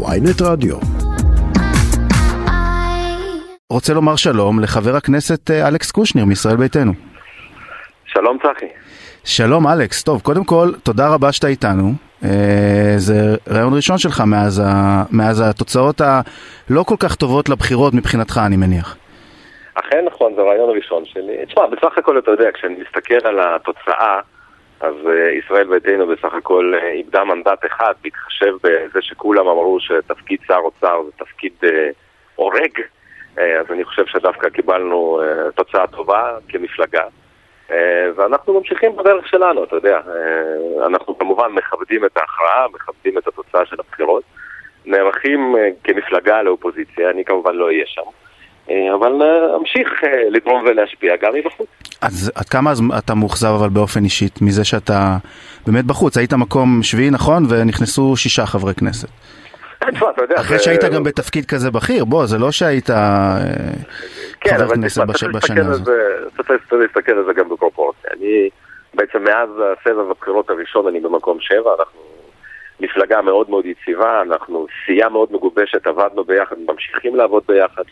ויינט רדיו. רוצה לומר שלום לחבר הכנסת אה, אלכס קושניר מישראל ביתנו. שלום צחי. שלום אלכס, טוב קודם כל תודה רבה שאתה איתנו, אה, זה רעיון ראשון שלך מאז, ה... מאז התוצאות הלא כל כך טובות לבחירות מבחינתך אני מניח. אכן נכון, זה הרעיון הראשון שלי. תשמע, בסך הכל אתה יודע, כשאני מסתכל על התוצאה, אז uh, ישראל ביתנו בסך הכל uh, איבדה מנדט אחד, בהתחשב בזה שכולם אמרו שתפקיד שר אוצר זה תפקיד uh, הורג, אז אני חושב שדווקא קיבלנו תוצאה טובה כמפלגה. ואנחנו ממשיכים בדרך שלנו, אתה יודע. אנחנו כמובן מכבדים את ההכרעה, מכבדים את התוצאה של הבחירות, נערכים כמפלגה לאופוזיציה, אני כמובן לא אהיה שם. אה, אבל אה, אמשיך אה, לתרום ולהשפיע גם מבחוץ. אז עד כמה אתה מאוכזב אבל באופן אישית מזה שאתה באמת בחוץ? היית מקום שביעי נכון ונכנסו שישה חברי כנסת. אחרי שהיית גם בתפקיד כזה בכיר, בוא, זה לא שהיית כן, חבר כנסת בשנה הזאת. צריך להסתכל על זה גם בפרופורציה. אני בעצם מאז הסבב הבחירות הראשון אני במקום שבע, אנחנו מפלגה מאוד מאוד יציבה, אנחנו סיעה מאוד מגובשת, עבדנו ביחד, ממשיכים לעבוד ביחד.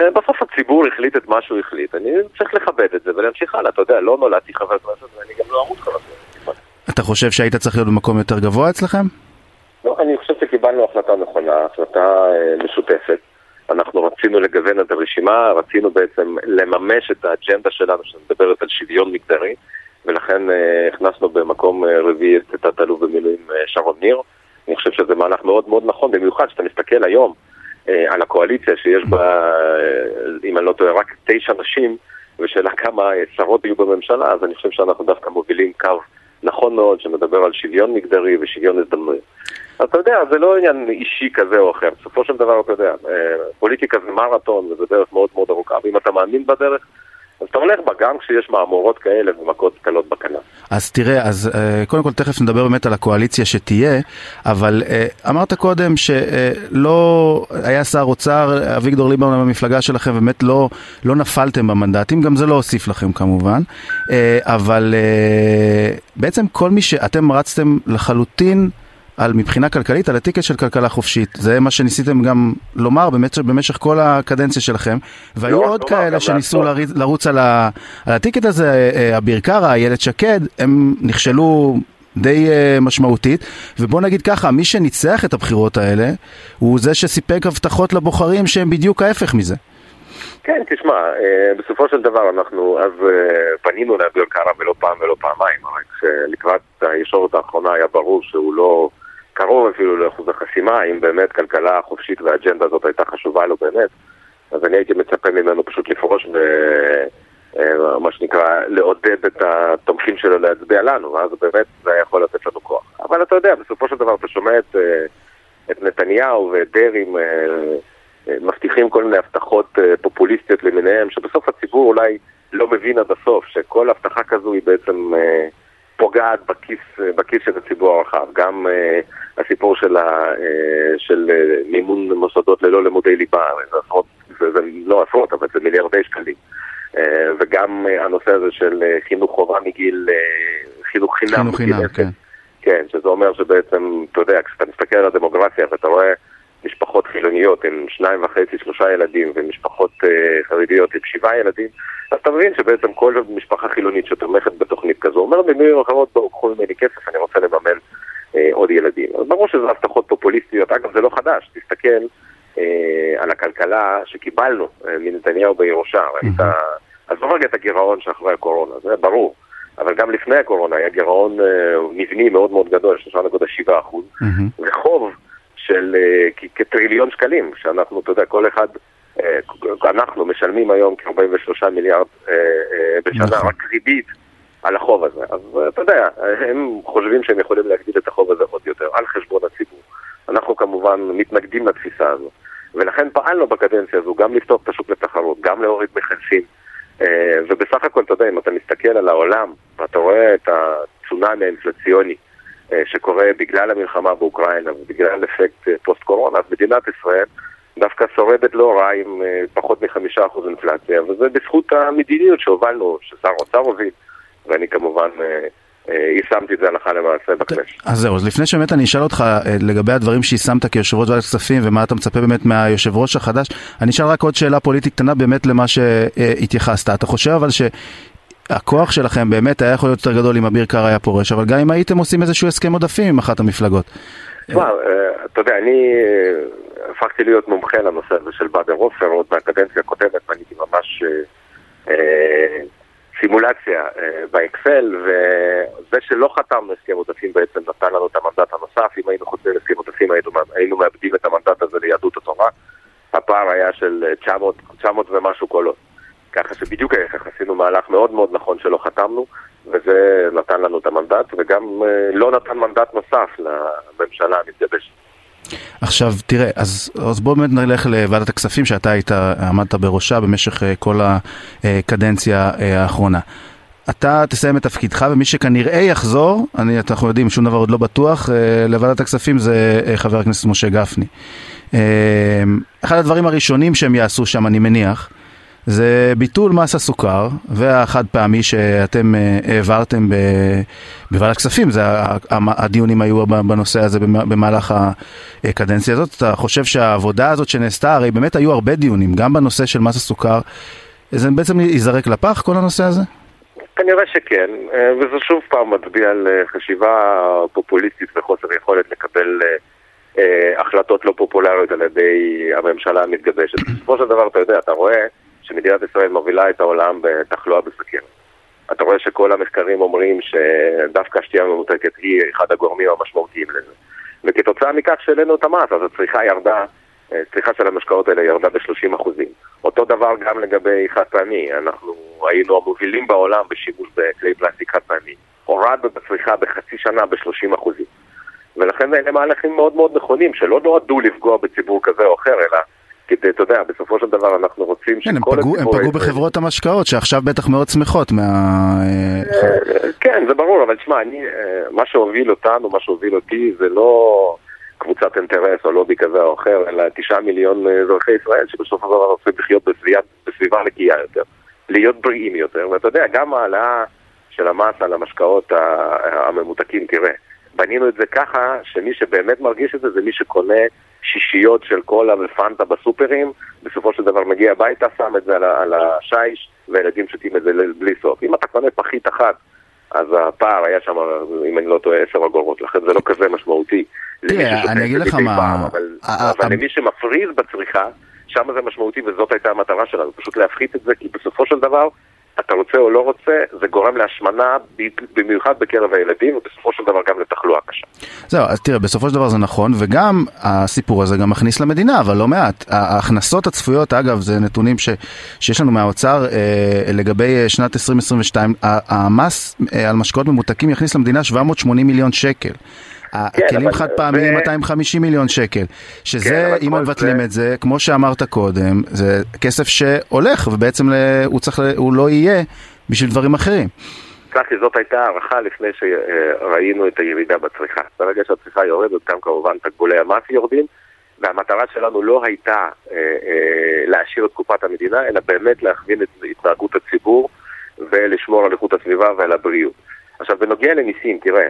אה, בסוף הציבור החליט את מה שהוא החליט, אני צריך לכבד את זה ולהמשיך הלאה, אתה יודע, לא נולדתי חבר כנסת ואני גם לא אמות חבר כנסת. אתה חושב שהיית צריך להיות במקום יותר גבוה אצלכם? לא, אני חושב שקיבלנו החלטה נכונה, החלטה אה, משותפת. אנחנו רצינו לגוון את הרשימה, רצינו בעצם לממש את האג'נדה שלנו שמדברת על שוויון מגדרי, ולכן אה, הכנסנו במקום רביעי את תת-אלוף במילואים שרון ניר. אני חושב שזה מהלך מאוד מאוד נכון, במיוחד כשאתה מסתכל היום על הקואליציה שיש בה, אה, אם אני לא טועה, רק תשע נשים, ושאלה כמה שרות יהיו בממשלה, אז אני חושב שאנחנו דווקא מובילים קו נכון מאוד שמדבר על שוויון מגדרי ושוויון הזדמנויות. אז אתה יודע, זה לא עניין אישי כזה או אחר. בסופו של דבר, אתה יודע, אה, פוליטיקה זה מרתון וזה דרך מאוד מאוד ארוכה, ואם אתה מאמין בדרך, אז אתה הולך בה גם כשיש מהמורות כאלה ומכות קלות בכנף. אז תראה, אז uh, קודם כל תכף נדבר באמת על הקואליציה שתהיה, אבל uh, אמרת קודם שלא uh, היה שר אוצר, אביגדור ליברמן במפלגה שלכם, באמת לא, לא נפלתם במנדטים, גם זה לא הוסיף לכם כמובן, אבל בעצם כל מי שאתם רצתם לחלוטין על מבחינה כלכלית, על הטיקט של כלכלה חופשית. זה מה שניסיתם גם לומר במשך, במשך כל הקדנציה שלכם. והיו לא, עוד לא, כאלה שניסו לרוץ, לרוץ על, ה, על הטיקט הזה, אה, אה, אביר קארה, איילת שקד, הם נכשלו די uh, משמעותית, ובוא נגיד ככה, מי שניצח את הבחירות האלה, הוא זה שסיפק הבטחות לבוחרים שהם בדיוק ההפך מזה. כן, תשמע, בסופו של דבר אנחנו אז פנינו לאביר קארה ולא פעם ולא פעמיים, רק שלקראת הישורת האחרונה היה ברור שהוא לא קרוב אפילו לאחוז החסימה, אם באמת כלכלה חופשית והאג'נדה הזאת הייתה חשובה לו באמת, אז אני הייתי מצפה ממנו פשוט לפרוש ו... אה, מה שנקרא, לעודד את התומכים שלו להצביע לנו, ואז באמת זה יכול לתת לנו כוח. אבל אתה יודע, בסופו של דבר אתה שומע את, אה, את נתניהו ואת דרעי אה, מבטיחים כל מיני הבטחות פופוליסטיות למיניהם, שבסוף הציבור אולי לא מבין עד הסוף, שכל הבטחה כזו היא בעצם פוגעת בכיס, בכיס של הציבור הרחב. גם uh, הסיפור של, ה, uh, של uh, מימון מוסדות ללא לימודי ליבה, זה עשרות, זה, זה לא עשרות, אבל זה מיליארדי שקלים. Uh, וגם uh, הנושא הזה של uh, חינוך חובה מגיל, uh, חינוך חינם. חינוך חינם, כן. כן, שזה אומר שבעצם, אתה יודע, כשאתה מסתכל על הדמוגרפיה ואתה רואה משפחות חילוניות עם שניים וחצי, שלושה ילדים, ומשפחות uh, חרדיות עם שבעה ילדים, אז אתה מבין שבעצם כל משפחה חילונית שתומכת בתוכנית כזו אומרת במילים אחרות, בואו קחו ממני כסף, אני רוצה לממן אה, עוד ילדים. אז ברור שזה הבטחות פופוליסטיות, אגב זה לא חדש, תסתכל אה, על הכלכלה שקיבלנו אה, מנתניהו בירושה, ראית, עזוב רגע את הגירעון שאחרי הקורונה, זה ברור. אבל גם לפני הקורונה היה גירעון אה, מבני מאוד מאוד גדול, 3.7 אחוז, וחוב של אה, כטריליון שקלים, שאנחנו, אתה יודע, כל אחד אנחנו משלמים היום כ-43 מיליארד אה, אה, בשנה, נכון. רק ריבית על החוב הזה. אז אתה יודע, הם חושבים שהם יכולים להגדיל את החוב הזה עוד יותר, על חשבון הציבור. אנחנו כמובן מתנגדים לתפיסה הזו. ולכן פעלנו בקדנציה הזו גם לפתוח את השוק לתחרות, גם להוריד מכסים. ובסך הכל, אתה יודע, אם אתה מסתכל על העולם, ואתה רואה את הצונאמי האינפלציוני שקורה בגלל המלחמה באוקראינה ובגלל אפקט פוסט-קורונה, אז מדינת ישראל דווקא שורדת לא רע עם אה, פחות מחמישה אחוז אינפלציה, וזה בזכות המדיניות שהובלנו, ששר האוצר הוביל, ואני כמובן אה, יישמתי את זה הלכה למעשה בכנסת. אז זהו, אז לפני שבאמת אני אשאל אותך לגבי הדברים שיישמת כיושב ראש ועדת כספים ומה אתה מצפה באמת מהיושב ראש החדש, אני אשאל רק עוד שאלה פוליטית קטנה באמת למה שהתייחסת. אתה חושב אבל ש... הכוח שלכם באמת היה יכול להיות יותר גדול אם אביר קארה היה פורש, אבל גם אם הייתם עושים איזשהו הסכם עודפים עם אחת המפלגות. תשמע, אתה יודע, אני הפכתי להיות מומחה לנושא הזה של באדר עופר עוד מהקדנציה הקודמת, ואני ממש סימולציה באקסל, וזה שלא חתמנו הסכם עודפים בעצם נתן לנו את המנדט הנוסף, אם היינו חותמים הסכם עודפים היינו מאבדים את המנדט הזה ליהדות התורה, הפער היה של 900, 900 ומשהו קולות. ככה שבדיוק ההפך, עשינו מהלך מאוד מאוד נכון שלא חתמנו, וזה נתן לנו את המנדט, וגם לא נתן מנדט נוסף לממשלה. עכשיו תראה, אז, אז בואו באמת נלך לוועדת הכספים שאתה היית, עמדת בראשה במשך כל הקדנציה האחרונה. אתה תסיים את תפקידך ומי שכנראה יחזור, אני, אנחנו יודעים, שום דבר עוד לא בטוח, לוועדת הכספים זה חבר הכנסת משה גפני. אחד הדברים הראשונים שהם יעשו שם, אני מניח, זה ביטול מס הסוכר והחד פעמי שאתם העברתם בוועדת כספים, זה הדיונים היו בנושא הזה במהלך הקדנציה הזאת. אתה חושב שהעבודה הזאת שנעשתה, הרי באמת היו הרבה דיונים, גם בנושא של מס הסוכר, זה בעצם ייזרק לפח כל הנושא הזה? כנראה שכן, וזה שוב פעם מצביע על חשיבה פופוליסטית וחוסר יכולת לקבל החלטות לא פופולריות על ידי הממשלה המתגבשת. בסופו של דבר, אתה יודע, אתה רואה שמדינת ישראל מובילה את העולם בתחלואה בסכרת. אתה רואה שכל המחקרים אומרים שדווקא השתייה הממותקת היא אחד הגורמים המשמעותיים לזה. וכתוצאה מכך שהעלינו את המס, אז הצריכה ירדה, הצריכה של המשקאות האלה ירדה ב-30 אחוזים. אותו דבר גם לגבי חד פעמי, אנחנו היינו המובילים בעולם בשימוש בכלי פלסטיק חד פעמי. הורדנו את הצריכה בחצי שנה ב-30 אחוזים. ולכן אלה מהלכים מאוד מאוד נכונים, שלא נועדו לפגוע בציבור כזה או אחר, אלא כדי, אתה יודע, בסופו של דבר אנחנו רוצים שכל הציבור... הם פגעו בחברות המשקאות שעכשיו בטח מאוד שמחות מה... כן, זה ברור, אבל תשמע, מה שהוביל אותנו, מה שהוביל אותי, זה לא קבוצת אינטרס או לובי כזה או אחר, אלא תשעה מיליון אזרחי ישראל שבסופו של דבר רוצים לחיות בסביבה נקייה יותר, להיות בריאים יותר, ואתה יודע, גם העלאה של המס על המשקאות הממותקים, תראה, בנינו את זה ככה שמי שבאמת מרגיש את זה זה מי שקונה שישיות של קולה ופנטה בסופרים, בסופו של דבר מגיע הביתה, שם את זה על, על השיש, והילדים שותים את זה בלי סוף. אם אתה קונה פחית אחת, אז הפער היה שם, אם אני לא טועה, 10 אגורות, לכן זה לא כזה משמעותי. תראה, אני אגיד לך מה... אבל למי שמפריז בצריכה, שם זה משמעותי וזאת הייתה המטרה שלנו, פשוט להפחית את זה, כי בסופו של דבר... אתה רוצה או לא רוצה, זה גורם להשמנה במיוחד בקרב הילדים, ובסופו של דבר גם לתחלואה קשה. זהו, אז תראה, בסופו של דבר זה נכון, וגם הסיפור הזה גם מכניס למדינה, אבל לא מעט. ההכנסות הצפויות, אגב, זה נתונים ש, שיש לנו מהאוצר אה, לגבי שנת 2022, המס אה, על משקאות ממותקים יכניס למדינה 780 מיליון שקל. הכלים חד פעמיים 250 מיליון שקל, שזה, אם מבטלים את זה, כמו שאמרת קודם, זה כסף שהולך, ובעצם הוא, צריך, הוא לא יהיה בשביל דברים אחרים. סלח לי, זאת הייתה הערכה לפני שראינו את הירידה בצריכה. ברגע שהצריכה יורדת, גם כמובן תקבולי המס יורדים, והמטרה שלנו לא הייתה אה, אה, להשאיר את קופת המדינה, אלא באמת להכווין את התנהגות הציבור ולשמור על איכות הסביבה ועל הבריאות. עכשיו, בנוגע למיסים, תראה,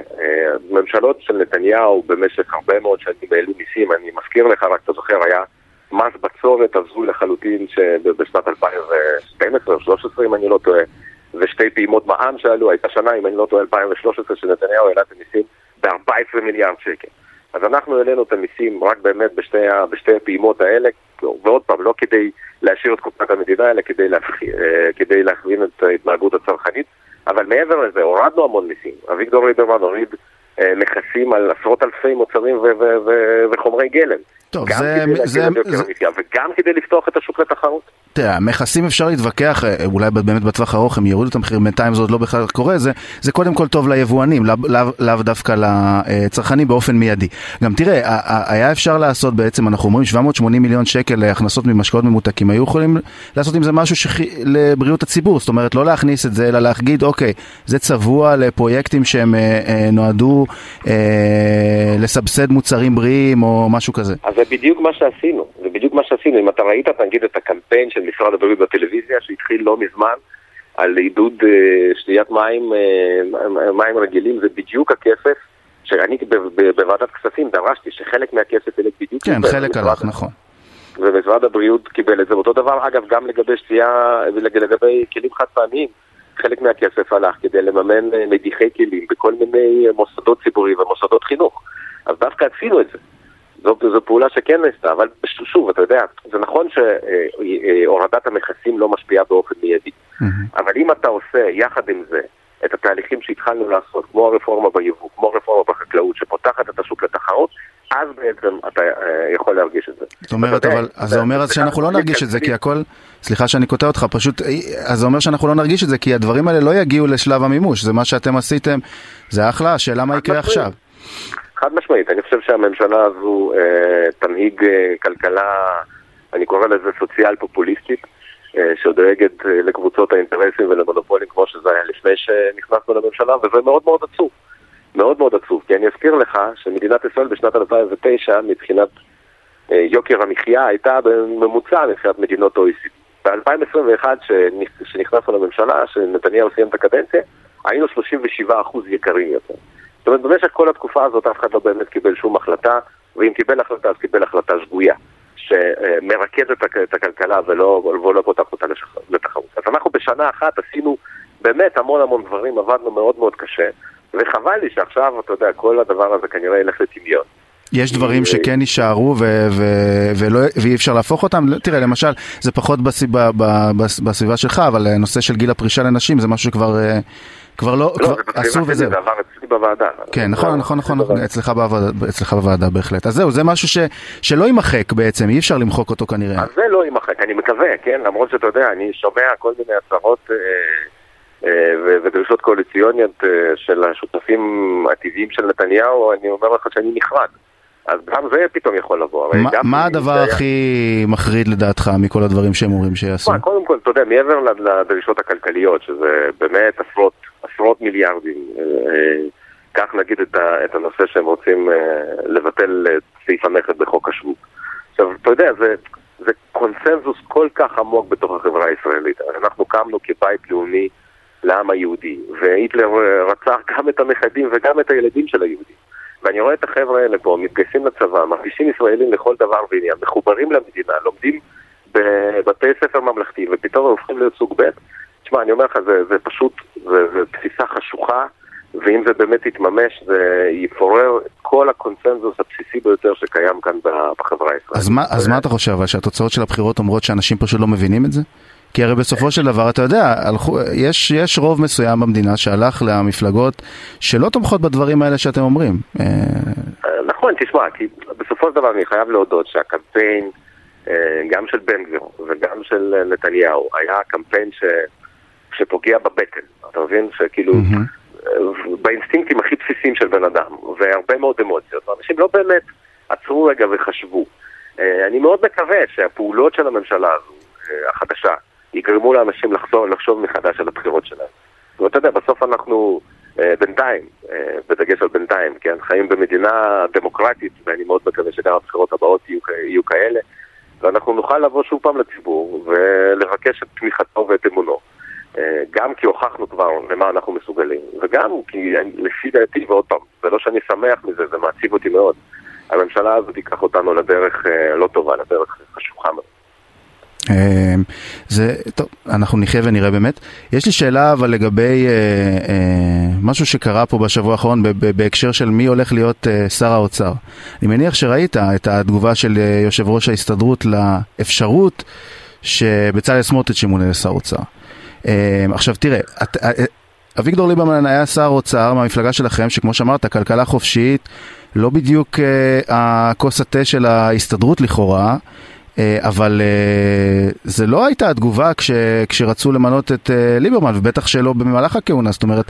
ממשלות של נתניהו במשך הרבה מאוד שנים העלו מיסים, אני מזכיר לך, רק אתה זוכר, היה מס בצורת הזוי לחלוטין שבשנת 2012 או 2013, אם אני לא טועה, ושתי פעימות מע"מ שעלו, הייתה שנה, אם אני לא טועה, 2013, שנתניהו העלה את המיסים ב-14 מיליארד שקל. אז אנחנו העלינו את המיסים רק באמת בשתי, בשתי הפעימות האלה, ועוד פעם, לא כדי להשאיר את קופת המדינה, אלא כדי. כדי להכווין את ההתנהגות הצרכנית. אבל מעבר לזה, הורדנו המון מיסים. אביגדור ליברמן הוריד אה, מכסים על עשרות אלפי מוצרים וחומרי גלם. טוב, גם זה... כדי זה, להגדיל את יוקר המחיה, וגם כדי לפתוח את השוק לתחרות. תראה, מכסים אפשר להתווכח, אה, אולי באמת בטווח הארוך הם יורידו את המחיר, בינתיים זה עוד לא בכלל קורה, זה, זה קודם כל טוב ליבואנים, לאו לא, לא דווקא לצרכנים באופן מיידי. גם תראה, היה אפשר לעשות בעצם, אנחנו אומרים 780 מיליון שקל להכנסות ממשקאות ממותקים, היו יכולים לעשות עם זה משהו שח... לבריאות הציבור, זאת אומרת לא להכניס את זה, אלא להגיד, אוקיי, זה צבוע לפרויקטים שהם אה, אה, נועדו אה, לסבסד מוצרים בריאים או משהו כזה. אז זה בדיוק מה שעשינו, זה בדיוק מה שעשינו. אם אתה ראית, נגיד, את הקמפיין של משרד הבריאות בטלוויזיה, שהתחיל לא מזמן, על עידוד שתיית מים, מים רגילים, זה בדיוק הכסף שאני בוועדת כספים דרשתי שחלק מהכסף ילך בדיוק... כן, חלק הלך, נכון. ומשרד הבריאות קיבל את זה. אותו דבר, אגב, גם לגבי שתייה, לגבי כלים חד פעמיים. חלק מהכסף הלך כדי לממן מדיחי כלים בכל מיני מוסדות ציבוריים ומוסדות חינוך. אז דווקא עשינו את זה. זו, זו פעולה שכן נעשתה, אבל שוב, אתה יודע, זה נכון שהורדת המכסים לא משפיעה באופן מיידי. Mm-hmm. אבל אם אתה עושה יחד עם זה את התהליכים שהתחלנו לעשות, כמו הרפורמה ביבוא, כמו הרפורמה בחקלאות, שפותחת את השוק לתחרות, אז בעצם אתה יכול להרגיש את זה. זאת אומרת, אבל, אז זה אומר אז שאנחנו לא נרגיש את זה, כי הכל, סליחה שאני קוטע אותך, פשוט, אז זה אומר שאנחנו לא נרגיש את זה, כי הדברים האלה לא יגיעו לשלב המימוש, זה מה שאתם עשיתם, זה אחלה, השאלה מה יקרה עכשיו. חד משמעית, אני חושב שהממשלה הזו אה, תנהיג אה, כלכלה, אני קורא לזה סוציאל פופוליסטית, אה, שדואגת אה, לקבוצות האינטרסים ולמונופולים כמו שזה היה לפני שנכנסנו לממשלה, וזה מאוד מאוד עצוב. מאוד מאוד עצוב, כי אני אזכיר לך שמדינת ישראל בשנת 2009 מבחינת אה, יוקר המחיה הייתה בממוצע מבחינת מדינות OECD. ב-2021 שנכנסנו לממשלה, שנתניהו סיים את הקדנציה, היינו 37% יקרים יותר. אומרת, במשך כל התקופה הזאת אף אחד לא באמת קיבל שום החלטה, ואם קיבל החלטה אז קיבל החלטה שגויה, שמרכזת את הכלכלה ולא, ולא פותח אותה לתחרות. אז אנחנו בשנה אחת עשינו באמת המון המון דברים, עבדנו מאוד מאוד קשה. וחבל לי שעכשיו, אתה יודע, כל הדבר הזה כנראה ילך לטמיון. יש דברים שכן יישארו ו- ו- ולא, ואי אפשר להפוך אותם? תראה, למשל, זה פחות בסביבה, בסביבה שלך, אבל הנושא של גיל הפרישה לנשים זה משהו שכבר אה, כבר לא, לא כבר עשו וזהו. זה עבר אצלי בוועדה. כן, נכון, נכון, נכון, נכון, אצלך בוועדה, אצלך בוועדה בהחלט. אז זהו, זה משהו ש, שלא יימחק בעצם, אי אפשר למחוק אותו כנראה. אז זה לא יימחק, אני מקווה, כן? למרות שאתה יודע, אני שומע כל מיני הצהרות... אה, אה, ודרישות קואליציוניות אה, של השותפים הטבעיים של נתניהו, אני אומר לך שאני נחרד. אז גם זה פתאום יכול לבוא. ما, מה הדבר היה... הכי מחריד לדעתך מכל הדברים שהם אומרים שיעשו? מה, קודם כל, אתה יודע, מעבר לדרישות הכלכליות, שזה באמת עשרות, עשרות מיליארדים, אה, כך נגיד את, ה, את הנושא שהם רוצים לבטל את סעיף המכס בחוק השבות. עכשיו, אתה יודע, זה, זה קונסנזוס כל כך עמוק בתוך החברה הישראלית. אנחנו קמנו כבית לאומי לעם היהודי, והיטלר רצח גם את הנכדים וגם את הילדים של היהודים. ואני רואה את החבר'ה האלה פה, מתגייסים לצבא, מרגישים ישראלים לכל דבר ועניין, מחוברים למדינה, לומדים בבתי ספר ממלכתיים, ופתאום הם הופכים להיות סוג ב'. תשמע, אני אומר לך, זה, זה פשוט, זה, זה תפיסה חשוכה, ואם זה באמת יתממש, זה יפורר את כל הקונצנזוס הבסיסי ביותר שקיים כאן בחברה הישראלית. אז מה, אז מה אתה חושב, אבל שהתוצאות של הבחירות אומרות שאנשים פשוט לא מבינים את זה? כי הרי בסופו של דבר, אתה יודע, הלכו, יש, יש רוב מסוים במדינה שהלך למפלגות שלא תומכות בדברים האלה שאתם אומרים. אה, נכון, תשמע, כי בסופו של דבר אני חייב להודות שהקמפיין, אה, גם של בן גביר וגם של נתניהו, היה קמפיין ש, שפוגע בבטן. אתה מבין? שכאילו, mm-hmm. באינסטינקטים הכי בסיסיים של בן אדם, והרבה מאוד אמוציות, ואנשים לא באמת עצרו רגע וחשבו. אני מאוד מקווה שהפעולות של הממשלה הזו, החדשה, יגרמו לאנשים לחזור, לחשוב מחדש על הבחירות שלהם. ואתה יודע, בסוף אנחנו אה, בינתיים, אה, בדגש על בינתיים, כן, חיים במדינה דמוקרטית, ואני מאוד מקווה שגם הבחירות הבאות יהיו, יהיו כאלה, ואנחנו נוכל לבוא שוב פעם לציבור ולבקש את תמיכתו ואת אמונו. אה, גם כי הוכחנו כבר למה אנחנו מסוגלים, וגם כי לפי דעתי, ועוד פעם, זה לא שאני שמח מזה, זה מעציב אותי מאוד. הממשלה הזאת תיקח אותנו לדרך אה, לא טובה, לדרך חשוכה מאוד. אמ, זה, טוב, אנחנו נחיה ונראה באמת. יש לי שאלה אבל לגבי אה, אה, משהו שקרה פה בשבוע האחרון בהקשר של מי הולך להיות אה, שר האוצר. אני מניח שראית את התגובה של אה, יושב ראש ההסתדרות לאפשרות שבצלאל סמוטריץ' ימונה לשר אוצר. אה, עכשיו תראה, את, אה, אביגדור ליברמן היה שר אוצר מהמפלגה שלכם, שכמו שאמרת, כלכלה חופשית, לא בדיוק אה, הכוס התה של ההסתדרות לכאורה. אה, אבל אה, זה לא הייתה התגובה כש, כשרצו למנות את אה, ליברמן, ובטח שלא במהלך הכהונה, זאת אומרת,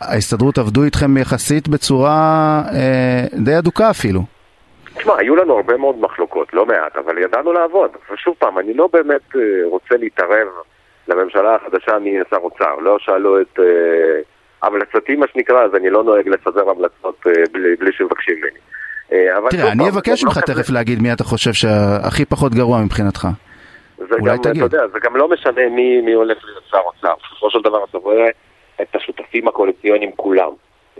ההסתדרות עבדו איתכם יחסית בצורה די אדוקה אפילו. תשמע, היו לנו הרבה מאוד מחלוקות, לא מעט, אבל ידענו לעבוד. ושוב פעם, אני לא באמת רוצה להתערב לממשלה החדשה מי יהיה שר אוצר. לא שאלו את המלצתי, מה שנקרא, אז אני לא נוהג לפזר המלצות בלי, בלי שמבקשים ממני. אה, תראה, אני אבקש ממך לא תכף להגיד מי אתה חושב שהכי פחות גרוע מבחינתך. אולי תגיד. אתה יודע, זה גם לא משנה מי, מי הולך להיות שר אוצר. בסופו של דבר אתה רואה את השותפים הקואליציוניים כולם,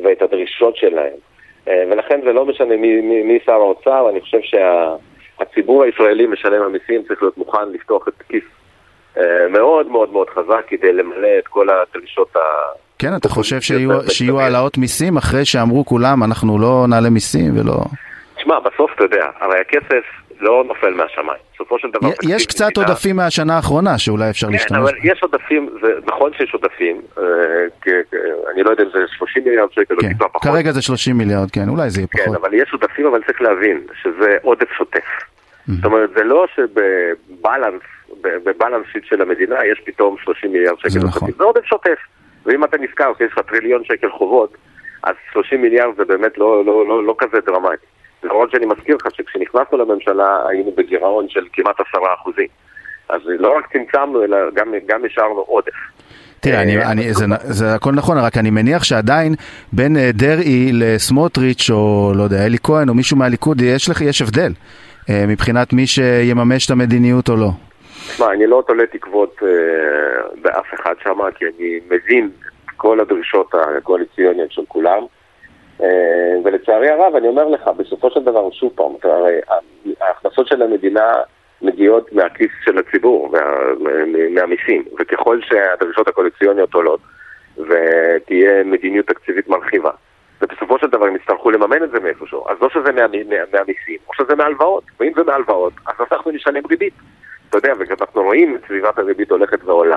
ואת הדרישות שלהם. אה, ולכן זה לא משנה מי, מי, מי שר האוצר, אני חושב שהציבור שה, הישראלי משלם המיסים צריך להיות מוכן לפתוח את הכיס אה, מאוד מאוד מאוד חזק כדי למלא את כל הדרישות ה... כן, אתה חושב שיהיו, העלאות מיסים אחרי שאמרו כולם אנחנו לא נעלה מיסים ולא... תשמע, בסוף אתה יודע, הרי הכסף לא נופל מהשמיים. בסופו של דבר... יש קצת מדינה... עודפים מהשנה האחרונה שאולי אפשר כן, להשתמש. כן, אבל יש עודפים, זה נכון שיש עודפים, אה, אני לא יודע אם זה 30 מיליארד שקל כן, או טיפה פחות. כרגע זה 30 מיליארד, כן, אולי זה יהיה כן, פחות. כן, אבל יש עודפים, אבל צריך להבין שזה עודף שוטף. Mm-hmm. זאת אומרת, זה לא שבבלנס, בבלנס שיט של המדינה יש פתאום 30 מיליארד שקל. זה נכון. זה עודף שוטף. ואם אתה נזכר שיש לך טריליון שקל חובות, אז 30 מיליארד זה באמת לא, לא, לא, לא כזה דרמטי. למרות שאני מזכיר לך שכשנכנסנו לממשלה היינו בגירעון של כמעט עשרה אחוזים. אז לא רק צמצמנו, אלא גם, גם השארנו עודף. תראה, אני, אני, זה, זה הכל נכון, רק אני מניח שעדיין בין אה, דרעי לסמוטריץ' או לא יודע, אלי כהן או מישהו מהליכוד, יש, לך, יש הבדל אה, מבחינת מי שיממש את המדיניות או לא. תשמע, אני לא תולה תקוות אה, באף אחד שם, כי אני מבין את כל הדרישות הקואליציוניות של כולם. אה, ולצערי הרב, אני אומר לך, בסופו של דבר, שוב פעם, הרי ההכנסות של המדינה מגיעות מהכיס של הציבור, מה, מהמיסים, וככל שהדרישות הקואליציוניות עולות ותהיה מדיניות תקציבית מרחיבה, ובסופו של דבר הם יצטרכו לממן את זה מאיפשהו, אז לא שזה מה, מה, מהמיסים, או שזה מהלוואות, ואם זה מהלוואות, אז אנחנו נשלם ריבית. אתה יודע, וכשאנחנו רואים את סביבת הריבית הולכת ועולה,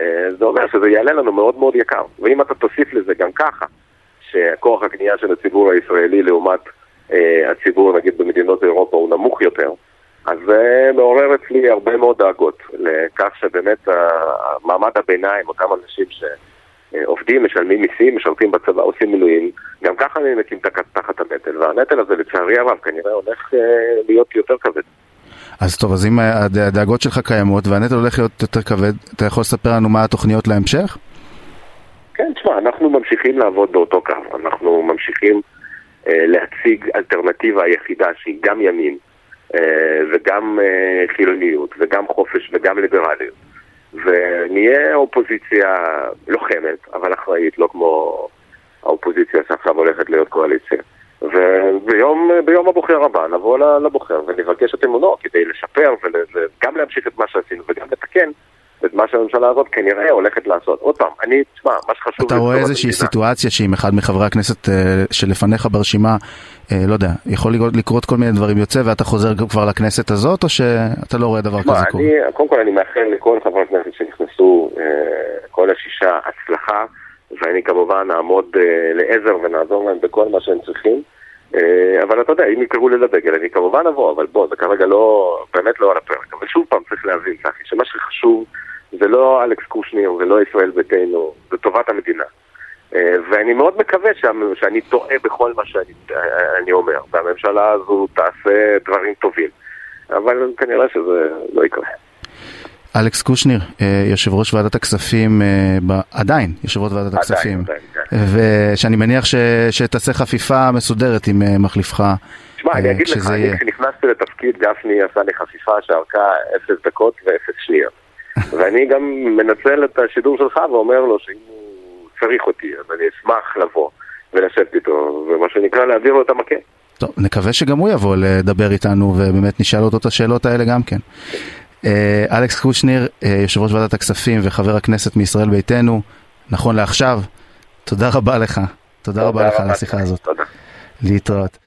אה, זה אומר שזה יעלה לנו מאוד מאוד יקר, ואם אתה תוסיף לזה גם ככה, שכוח הקנייה של הציבור הישראלי לעומת אה, הציבור נגיד במדינות אירופה הוא נמוך יותר, אז זה מעורר אצלי הרבה מאוד דאגות לכך שבאמת מעמד הביניים, אותם אנשים שעובדים, משלמים מיסים, משרתים בצבא, עושים מילואים, גם ככה נאנקים תחת הנטל, והנטל הזה לצערי הרב כנראה הולך אה, להיות יותר כבד. אז טוב, אז אם הדאגות שלך קיימות והנטל הולך להיות יותר כבד, אתה יכול לספר לנו מה התוכניות להמשך? כן, תשמע, אנחנו ממשיכים לעבוד באותו קו. אנחנו ממשיכים אה, להציג אלטרנטיבה היחידה שהיא גם ימין אה, וגם אה, חילוניות וגם חופש וגם ליברליות. ונהיה אופוזיציה לוחמת, אבל אחראית, לא כמו האופוזיציה שעכשיו הולכת להיות קואליציה. וביום הבוחר הבא נבוא לבוחר ונבקש את אמונו כדי לשפר וגם להמשיך את מה שעשינו וגם לתקן את מה שהממשלה הזאת כנראה הולכת לעשות. עוד פעם, אני, תשמע, מה שחשוב... אתה רואה איזושהי סיטואציה שאם אחד מחברי הכנסת uh, שלפניך ברשימה, uh, לא יודע, יכול לקרות כל מיני דברים יוצא ואתה חוזר כבר לכנסת הזאת, או שאתה לא רואה דבר כזה קורה? קודם כל אני מאחל לכל חברי הכנסת שנכנסו, uh, כל השישה, הצלחה, ואני כמובן אעמוד uh, לעזר ונעזור להם בכל מה שהם צריכים. Uh, אבל אתה יודע, אם יקראו לי לדגל, אני כמובן אבוא, אבל בוא, זה כרגע לא, באמת לא על הפרק. אבל שוב פעם צריך להבין, צחי, שמה שחשוב זה לא אלכס קושניר ולא ישראל ביתנו, זה טובת המדינה. אה, ואני מאוד מקווה שאני טועה בכל מה שאני אומר, והממשלה הזו תעשה דברים טובים, אבל כנראה שזה לא יקרה. אלכס קושניר, אה, יושב ראש ועדת הכספים, אה, עדיין יושב ראש ועדת הכספים, כן. ושאני מניח שתעשה חפיפה מסודרת עם מחליפך. תשמע, אני אגיד לך, כשנכנסתי לתפקיד גפני עשה לי חפיפה שארכה אפס דקות ואפס שניות. ואני גם מנצל את השידור שלך ואומר לו שאם הוא צריך אותי, אז אני אשמח לבוא ולשבת איתו, ומה שנקרא להעביר לו את המקל. טוב, נקווה שגם הוא יבוא לדבר איתנו ובאמת נשאל אותו את השאלות האלה גם כן. אה, אלכס קושניר, אה, יושב ראש ועדת הכספים וחבר הכנסת מישראל ביתנו, נכון לעכשיו, תודה רבה לך. תודה רבה לך על השיחה הזאת. תודה. להתראות.